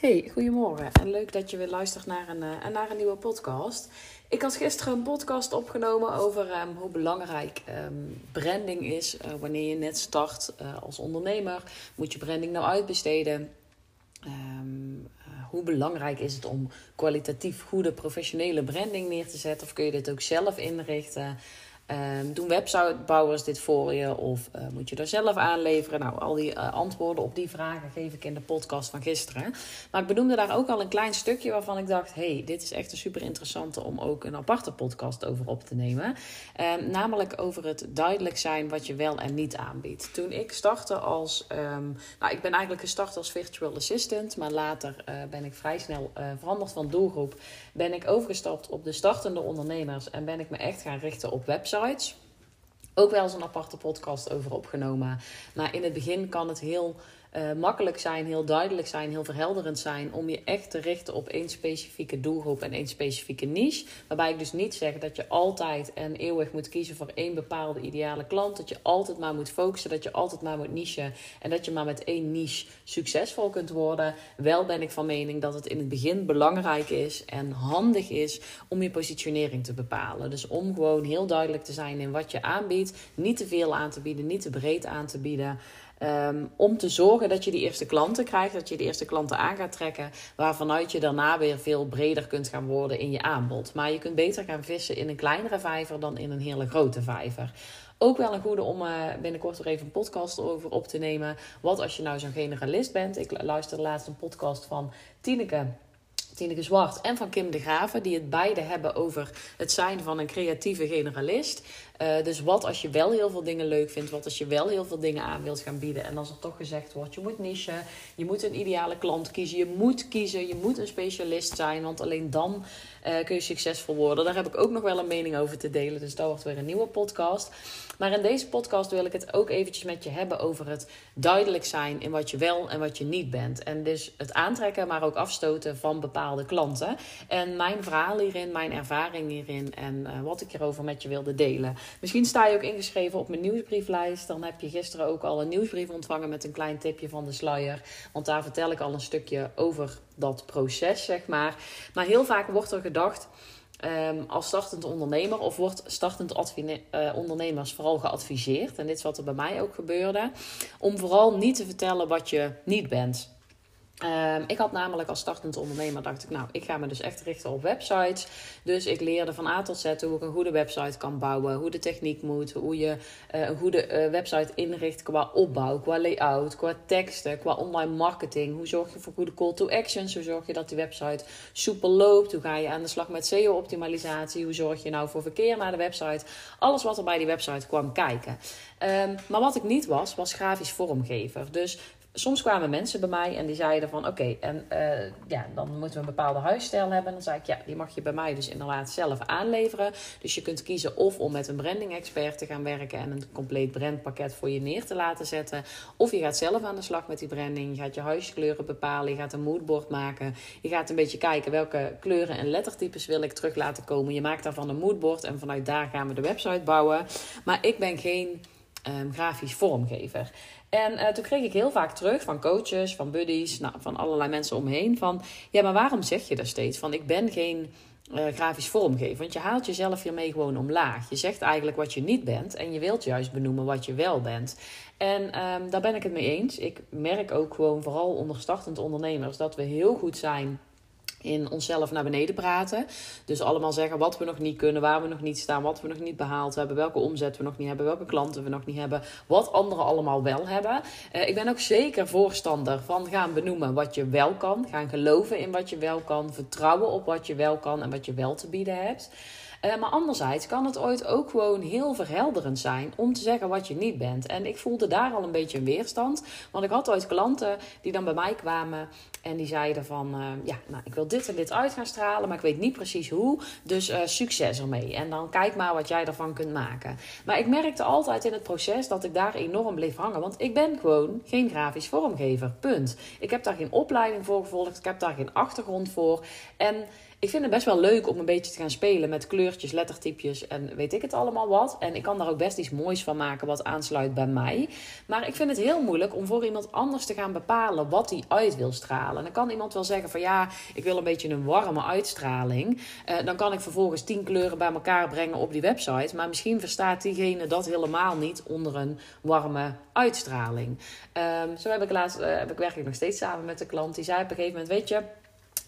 Hey, goedemorgen en leuk dat je weer luistert naar een, uh, naar een nieuwe podcast. Ik had gisteren een podcast opgenomen over um, hoe belangrijk um, branding is uh, wanneer je net start uh, als ondernemer. Moet je branding nou uitbesteden? Um, hoe belangrijk is het om kwalitatief goede professionele branding neer te zetten? Of kun je dit ook zelf inrichten? Um, doen websitebouwers dit voor je of uh, moet je er zelf aanleveren? Nou, al die uh, antwoorden op die vragen geef ik in de podcast van gisteren. Maar ik benoemde daar ook al een klein stukje waarvan ik dacht: hey, dit is echt een super interessante om ook een aparte podcast over op te nemen. Um, namelijk over het duidelijk zijn wat je wel en niet aanbiedt. Toen ik startte als, um, nou, ik ben eigenlijk gestart als virtual assistant, maar later uh, ben ik vrij snel veranderd van doelgroep. Ben ik overgestapt op de startende ondernemers en ben ik me echt gaan richten op websites Ook wel eens een aparte podcast over opgenomen. Maar in het begin kan het heel uh, makkelijk zijn, heel duidelijk zijn, heel verhelderend zijn om je echt te richten op één specifieke doelgroep en één specifieke niche. Waarbij ik dus niet zeg dat je altijd en eeuwig moet kiezen voor één bepaalde ideale klant. Dat je altijd maar moet focussen, dat je altijd maar moet nichen en dat je maar met één niche succesvol kunt worden. Wel ben ik van mening dat het in het begin belangrijk is en handig is om je positionering te bepalen. Dus om gewoon heel duidelijk te zijn in wat je aanbiedt, niet te veel aan te bieden, niet te breed aan te bieden. Um, om te zorgen dat je die eerste klanten krijgt, dat je de eerste klanten aan gaat trekken, waarvanuit je daarna weer veel breder kunt gaan worden in je aanbod. Maar je kunt beter gaan vissen in een kleinere vijver dan in een hele grote vijver. Ook wel een goede om uh, binnenkort er even een podcast over op te nemen. Wat als je nou zo'n generalist bent? Ik luisterde laatst een podcast van Tineke. Tineke Zwart en van Kim de Graven, die het beide hebben over het zijn van een creatieve generalist. Uh, dus wat als je wel heel veel dingen leuk vindt, wat als je wel heel veel dingen aan wilt gaan bieden. En als er toch gezegd wordt, je moet nichen, je moet een ideale klant kiezen, je moet kiezen, je moet een specialist zijn, want alleen dan uh, kun je succesvol worden. Daar heb ik ook nog wel een mening over te delen, dus dat wordt weer een nieuwe podcast. Maar in deze podcast wil ik het ook eventjes met je hebben over het duidelijk zijn in wat je wel en wat je niet bent. En dus het aantrekken, maar ook afstoten van bepaalde klanten. En mijn verhaal hierin, mijn ervaring hierin en uh, wat ik erover met je wilde delen. Misschien sta je ook ingeschreven op mijn nieuwsbrieflijst. Dan heb je gisteren ook al een nieuwsbrief ontvangen met een klein tipje van de sluier. Want daar vertel ik al een stukje over dat proces, zeg maar. Maar heel vaak wordt er gedacht. Um, als startend ondernemer of wordt startend uh, ondernemers vooral geadviseerd, en dit is wat er bij mij ook gebeurde, om vooral niet te vertellen wat je niet bent. Um, ik had namelijk als startend ondernemer, dacht ik, nou, ik ga me dus echt richten op websites. Dus ik leerde van A tot Z hoe ik een goede website kan bouwen, hoe de techniek moet, hoe je uh, een goede uh, website inricht qua opbouw, qua layout, qua teksten, qua online marketing. Hoe zorg je voor goede call to actions? Hoe zorg je dat die website soepel loopt? Hoe ga je aan de slag met SEO-optimalisatie? Hoe zorg je nou voor verkeer naar de website? Alles wat er bij die website kwam kijken. Um, maar wat ik niet was, was grafisch vormgever. Dus soms kwamen mensen bij mij en die zeiden van oké, en uh, ja, dan moeten we een bepaalde huisstijl hebben. En dan zei ik, ja, die mag je bij mij dus inderdaad zelf aanleveren. Dus je kunt kiezen of om met een branding expert te gaan werken en een compleet brandpakket voor je neer te laten zetten. Of je gaat zelf aan de slag met die branding. Je gaat je huiskleuren bepalen, je gaat een moodboard maken. Je gaat een beetje kijken welke kleuren en lettertypes wil ik terug laten komen. Je maakt daarvan een moodboard en vanuit daar gaan we de website bouwen. Maar ik ben geen um, grafisch vormgever. En uh, toen kreeg ik heel vaak terug van coaches, van buddies, nou, van allerlei mensen omheen. Van ja, maar waarom zeg je daar steeds van ik ben geen uh, grafisch vormgever? Want je haalt jezelf hiermee gewoon omlaag. Je zegt eigenlijk wat je niet bent en je wilt juist benoemen wat je wel bent. En um, daar ben ik het mee eens. Ik merk ook gewoon vooral onder startend ondernemers dat we heel goed zijn in onszelf naar beneden praten. Dus allemaal zeggen wat we nog niet kunnen, waar we nog niet staan, wat we nog niet behaald hebben, welke omzet we nog niet hebben, welke klanten we nog niet hebben, wat anderen allemaal wel hebben. Uh, ik ben ook zeker voorstander van gaan benoemen wat je wel kan, gaan geloven in wat je wel kan, vertrouwen op wat je wel kan en wat je wel te bieden hebt. Uh, maar anderzijds kan het ooit ook gewoon heel verhelderend zijn om te zeggen wat je niet bent. En ik voelde daar al een beetje een weerstand. Want ik had ooit klanten die dan bij mij kwamen en die zeiden van... Uh, ja, nou, ik wil dit en dit uit gaan stralen, maar ik weet niet precies hoe. Dus uh, succes ermee. En dan kijk maar wat jij ervan kunt maken. Maar ik merkte altijd in het proces dat ik daar enorm bleef hangen. Want ik ben gewoon geen grafisch vormgever. Punt. Ik heb daar geen opleiding voor gevolgd. Ik heb daar geen achtergrond voor. En ik vind het best wel leuk om een beetje te gaan spelen met kleurtjes, lettertypjes en weet ik het allemaal wat. En ik kan daar ook best iets moois van maken wat aansluit bij mij. Maar ik vind het heel moeilijk om voor iemand anders te gaan bepalen wat hij uit wil stralen. En dan kan iemand wel zeggen van ja, ik wil een beetje een warme uitstraling. Uh, dan kan ik vervolgens tien kleuren bij elkaar brengen op die website. Maar misschien verstaat diegene dat helemaal niet onder een warme uitstraling. Um, zo heb ik laatst, uh, heb ik werkelijk nog steeds samen met de klant. Die zei op een gegeven moment, weet je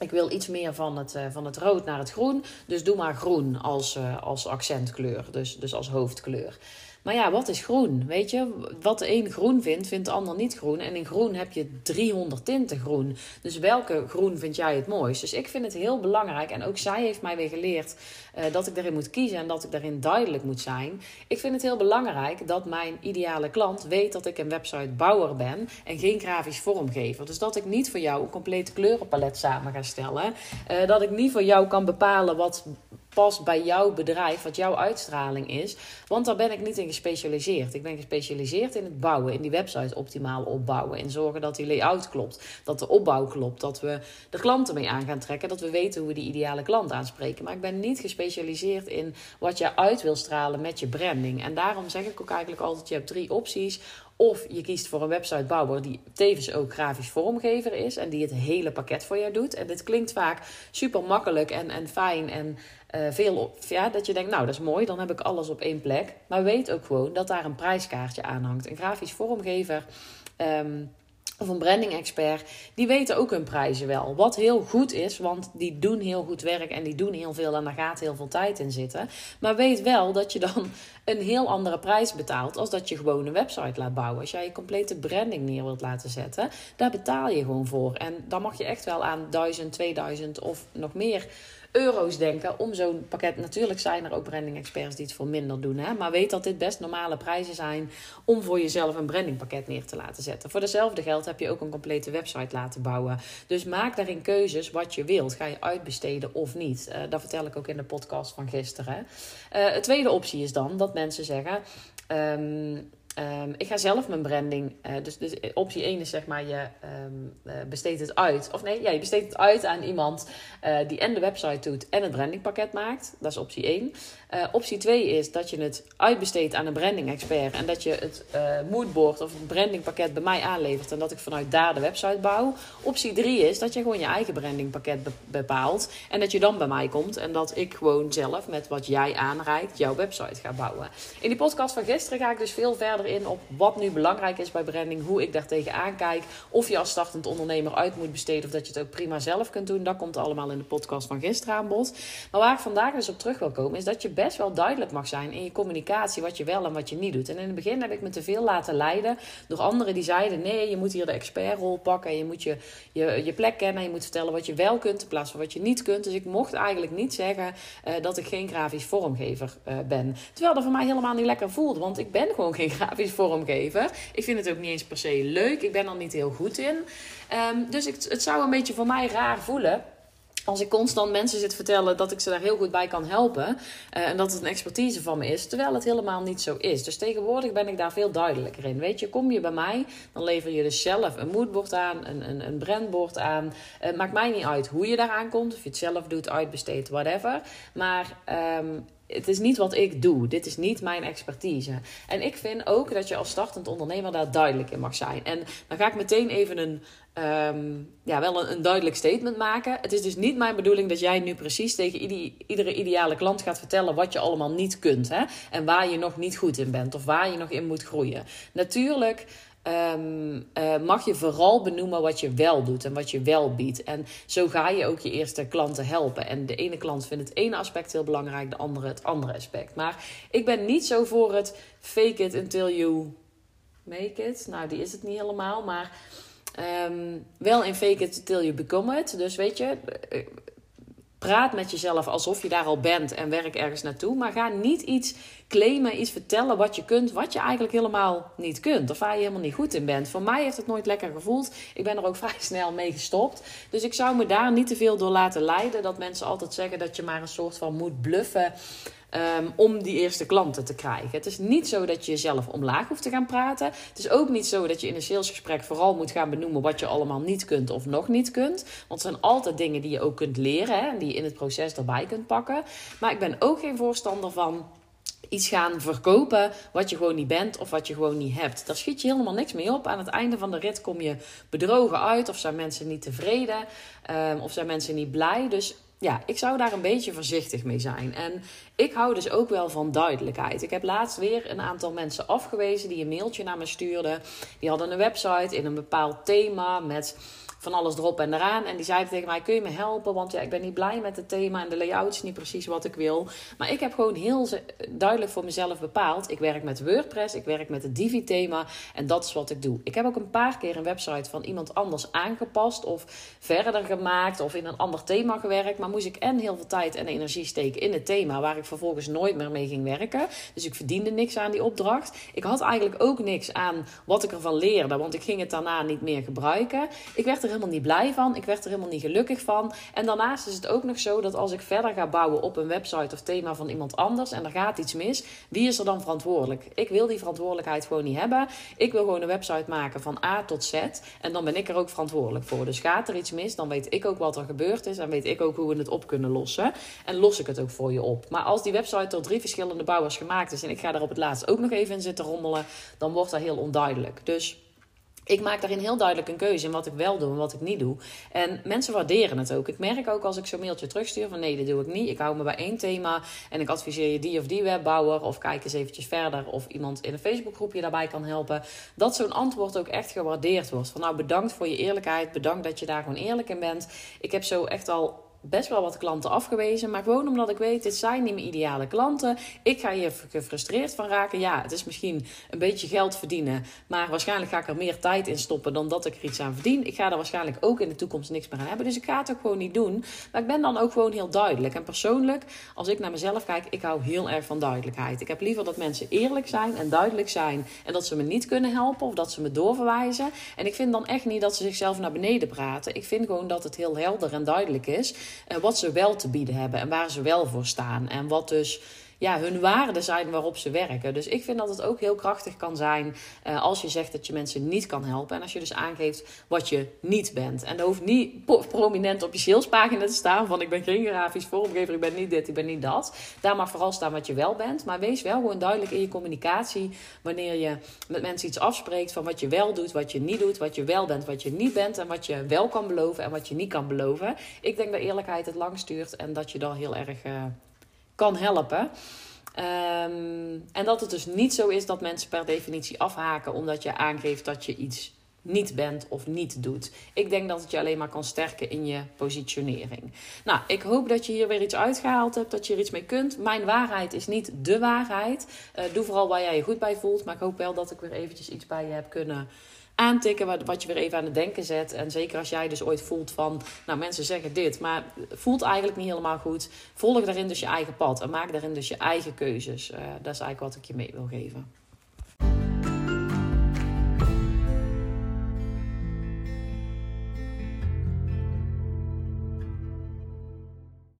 ik wil iets meer van het, uh, van het rood naar het groen. Dus doe maar groen als, uh, als accentkleur. Dus, dus als hoofdkleur. Maar ja, wat is groen? Weet je, wat de een groen vindt, vindt de ander niet groen. En in groen heb je 300 tinten groen. Dus welke groen vind jij het mooist? Dus ik vind het heel belangrijk. En ook zij heeft mij weer geleerd uh, dat ik daarin moet kiezen en dat ik daarin duidelijk moet zijn. Ik vind het heel belangrijk dat mijn ideale klant weet dat ik een websitebouwer ben en geen grafisch vormgever. Dus dat ik niet voor jou een complete kleurenpalet samen ga stellen. Uh, dat ik niet voor jou kan bepalen wat past bij jouw bedrijf, wat jouw uitstraling is. Want daar ben ik niet in gespecialiseerd. Ik ben gespecialiseerd in het bouwen, in die website optimaal opbouwen. In zorgen dat die layout klopt, dat de opbouw klopt, dat we de klanten mee aan gaan trekken, dat we weten hoe we die ideale klant aanspreken. Maar ik ben niet gespecialiseerd in wat je uit wil stralen met je branding. En daarom zeg ik ook eigenlijk altijd: je hebt drie opties. Of je kiest voor een websitebouwer die tevens ook grafisch vormgever is en die het hele pakket voor jou doet. En dit klinkt vaak super makkelijk en, en fijn en uh, veel, ja, dat je denkt, nou dat is mooi, dan heb ik alles op één plek. Maar weet ook gewoon dat daar een prijskaartje aan hangt. Een grafisch vormgever um, of een branding expert, die weten ook hun prijzen wel. Wat heel goed is, want die doen heel goed werk en die doen heel veel en daar gaat heel veel tijd in zitten. Maar weet wel dat je dan een heel andere prijs betaalt als dat je gewoon een website laat bouwen. Als jij je complete branding neer wilt laten zetten, daar betaal je gewoon voor. En dan mag je echt wel aan 1000, 2000 of nog meer euro's denken om zo'n pakket. Natuurlijk zijn er ook branding experts die het voor minder doen. Hè? Maar weet dat dit best normale prijzen zijn om voor jezelf een brandingpakket neer te laten zetten. Voor dezelfde geld heb je ook een complete website laten bouwen. Dus maak daarin keuzes wat je wilt. Ga je uitbesteden of niet? Uh, dat vertel ik ook in de podcast van gisteren. Uh, de tweede optie is dan dat mensen zeggen. Um, Um, ik ga zelf mijn branding. Uh, dus, dus optie 1 is zeg maar je um, besteedt het uit. Of nee, ja, je besteedt het uit aan iemand uh, die en de website doet en het brandingpakket maakt. Dat is optie 1. optie 2 is dat je het uitbesteedt aan een branding expert. En dat je het moodboard of het brandingpakket bij mij aanlevert. En dat ik vanuit daar de website bouw. Optie 3 is dat je gewoon je eigen brandingpakket be bepaalt. En dat je dan bij mij komt. En dat ik gewoon zelf met wat jij aanreikt jouw website ga bouwen. In die podcast van gisteren ga ik dus veel verder op wat nu belangrijk is bij branding, hoe ik daar tegenaan kijk, of je als startend ondernemer uit moet besteden of dat je het ook prima zelf kunt doen. Dat komt allemaal in de podcast van gisteren aan bod. Maar waar ik vandaag dus op terug wil komen, is dat je best wel duidelijk mag zijn in je communicatie wat je wel en wat je niet doet. En in het begin heb ik me te veel laten leiden door anderen die zeiden: nee, je moet hier de expertrol pakken, je moet je, je, je plek kennen, je moet vertellen wat je wel kunt in plaats van wat je niet kunt. Dus ik mocht eigenlijk niet zeggen uh, dat ik geen grafisch vormgever uh, ben. Terwijl dat voor mij helemaal niet lekker voelde, want ik ben gewoon geen grafisch grafisch vormgever. Ik vind het ook niet eens per se leuk. Ik ben er niet heel goed in. Um, dus ik, het zou een beetje voor mij raar voelen als ik constant mensen zit vertellen dat ik ze daar heel goed bij kan helpen. Uh, en dat het een expertise van me is. Terwijl het helemaal niet zo is. Dus tegenwoordig ben ik daar veel duidelijker in. Weet je, kom je bij mij, dan lever je dus zelf een moodboard aan, een, een, een brandbord aan. Uh, maakt mij niet uit hoe je daaraan komt. Of je het zelf doet, uitbesteedt, whatever. Maar um, het is niet wat ik doe. Dit is niet mijn expertise. En ik vind ook dat je als startend ondernemer daar duidelijk in mag zijn. En dan ga ik meteen even een, um, ja, wel een, duidelijk statement maken. Het is dus niet mijn bedoeling dat jij nu precies tegen ieder, iedere ideale klant gaat vertellen wat je allemaal niet kunt. Hè? En waar je nog niet goed in bent of waar je nog in moet groeien. Natuurlijk um, uh, mag je vooral benoemen wat je wel doet en wat je wel biedt. En zo ga je ook je eerste klanten helpen. En de ene klant vindt het ene aspect heel belangrijk, de andere het andere aspect. Maar ik ben niet zo voor het fake it until you make it. Nou, die is het niet helemaal, maar um, wel in fake it until you become it. Dus weet je, praat met jezelf alsof je daar al bent en werk ergens naartoe. Maar ga niet iets claimen, iets vertellen wat je kunt, wat je eigenlijk helemaal niet kunt. Of waar je helemaal niet goed in bent. Voor mij heeft het nooit lekker gevoeld. Ik ben er ook vrij snel mee gestopt. Dus ik zou me daar niet te veel door laten leiden. Dat mensen altijd zeggen dat je maar een soort van moet bluffen. Ehm, om die eerste klanten te krijgen. Het is niet zo dat je jezelf omlaag hoeft te gaan praten. Het is ook niet zo dat je in een salesgesprek vooral moet gaan benoemen wat je allemaal niet kunt of nog niet kunt. Want het zijn altijd dingen die je ook kunt leren hè, en die je in het proces erbij kunt pakken. Maar ik ben ook geen voorstander van iets gaan verkopen wat je gewoon niet bent of wat je gewoon niet hebt. Daar schiet je helemaal niks mee op. Aan het einde van de rit kom je bedrogen uit of zijn mensen niet tevreden um, of zijn mensen niet blij. Dus ja, ik zou daar een beetje voorzichtig mee zijn. En ik hou dus ook wel van duidelijkheid. Ik heb laatst weer een aantal mensen afgewezen die een mailtje naar me stuurden. Die hadden een website in een bepaald thema met van alles erop en eraan. En die zeiden tegen mij: Kun je me helpen? Want ja, ik ben niet blij met het thema en de layout is niet precies wat ik wil. Maar ik heb gewoon heel duidelijk voor mezelf bepaald: ik werk met WordPress, ik werk met het Divi-thema en dat is wat ik doe. Ik heb ook een paar keer een website van iemand anders aangepast of verder gemaakt of in een ander thema gewerkt. Maar moest ik en heel veel tijd en energie steken in het thema waar ik vervolgens nooit meer mee ging werken. Dus ik verdiende niks aan die opdracht. Ik had eigenlijk ook niks aan wat ik ervan leerde, want ik ging het daarna niet meer gebruiken. Ik werd er helemaal niet blij van. Ik werd er helemaal niet gelukkig van. En daarnaast is het ook nog zo dat als ik verder ga bouwen op een website of thema van iemand anders en er gaat iets mis, wie is er dan verantwoordelijk? Ik wil die verantwoordelijkheid gewoon niet hebben. Ik wil gewoon een website maken van A tot Z en dan ben ik er ook verantwoordelijk voor. Dus gaat er iets mis, dan weet ik ook wat er gebeurd is en weet ik ook hoe we het op kunnen lossen. En los ik het ook voor je op. Maar als die website door drie verschillende bouwers gemaakt is en ik ga daar op het laatst ook nog even in zitten rommelen, dan wordt dat heel onduidelijk. Dus ik maak daarin heel duidelijk een keuze in wat ik wel doe en wat ik niet doe. En mensen waarderen het ook. Ik merk ook als ik zo'n mailtje terugstuur van nee, dat doe ik niet. Ik hou me bij één thema en ik adviseer je die of die webbouwer. Of kijk eens eventjes verder of iemand in een Facebookgroepje daarbij kan helpen. Dat zo'n antwoord ook echt gewaardeerd wordt. Van nou, bedankt voor je eerlijkheid. Bedankt dat je daar gewoon eerlijk in bent. Ik heb zo echt al best wel wat klanten afgewezen. Maar gewoon omdat ik weet, dit zijn niet mijn ideale klanten. Ik ga hier gefrustreerd van raken. Ja, het is misschien een beetje geld verdienen. Maar waarschijnlijk ga ik er meer tijd in stoppen dan dat ik er iets aan verdien. Ik ga er waarschijnlijk ook in de toekomst niks meer aan hebben. Dus ik ga het ook gewoon niet doen. Maar ik ben dan ook gewoon heel duidelijk. En persoonlijk, als ik naar mezelf kijk, ik hou heel erg van duidelijkheid. Ik heb liever dat mensen eerlijk zijn en duidelijk zijn. En dat ze me niet kunnen helpen of dat ze me doorverwijzen. En ik vind dan echt niet dat ze zichzelf naar beneden praten. Ik vind gewoon dat het heel helder en duidelijk is. Wat ze wel te bieden hebben en waar ze wel voor staan. En wat dus ja, hun waarden zijn waarop ze werken. Dus ik vind dat het ook heel krachtig kan zijn uh, als je zegt dat je mensen niet kan helpen. En als je dus aangeeft wat je niet bent. En dat hoeft niet prominent op je salespagina te staan van ik ben geen grafisch vormgever, ik ben niet dit, ik ben niet dat. Daar mag vooral staan wat je wel bent. Maar wees wel gewoon duidelijk in je communicatie wanneer je met mensen iets afspreekt van wat je wel doet, wat je niet doet, wat je wel bent, wat je niet bent en wat je wel kan beloven en wat je niet kan beloven. Ik denk dat eerlijkheid het lang stuurt en dat je dan heel erg... Uh, kan helpen. Ehm, en dat het dus niet zo is dat mensen per definitie afhaken omdat je aangeeft dat je iets niet bent of niet doet. Ik denk dat het je alleen maar kan sterken in je positionering. Nou, ik hoop dat je hier weer iets uitgehaald hebt, dat je er iets mee kunt. Mijn waarheid is niet de waarheid. Uh, doe vooral waar jij je goed bij voelt, maar ik hoop wel dat ik weer eventjes iets bij je heb kunnen aantikken wat, je weer even aan het denken zet. En zeker als jij dus ooit voelt van, nou mensen zeggen dit, maar voelt eigenlijk niet helemaal goed. Volg daarin dus je eigen pad en maak daarin dus je eigen keuzes. Uh, dat is eigenlijk wat ik je mee wil geven.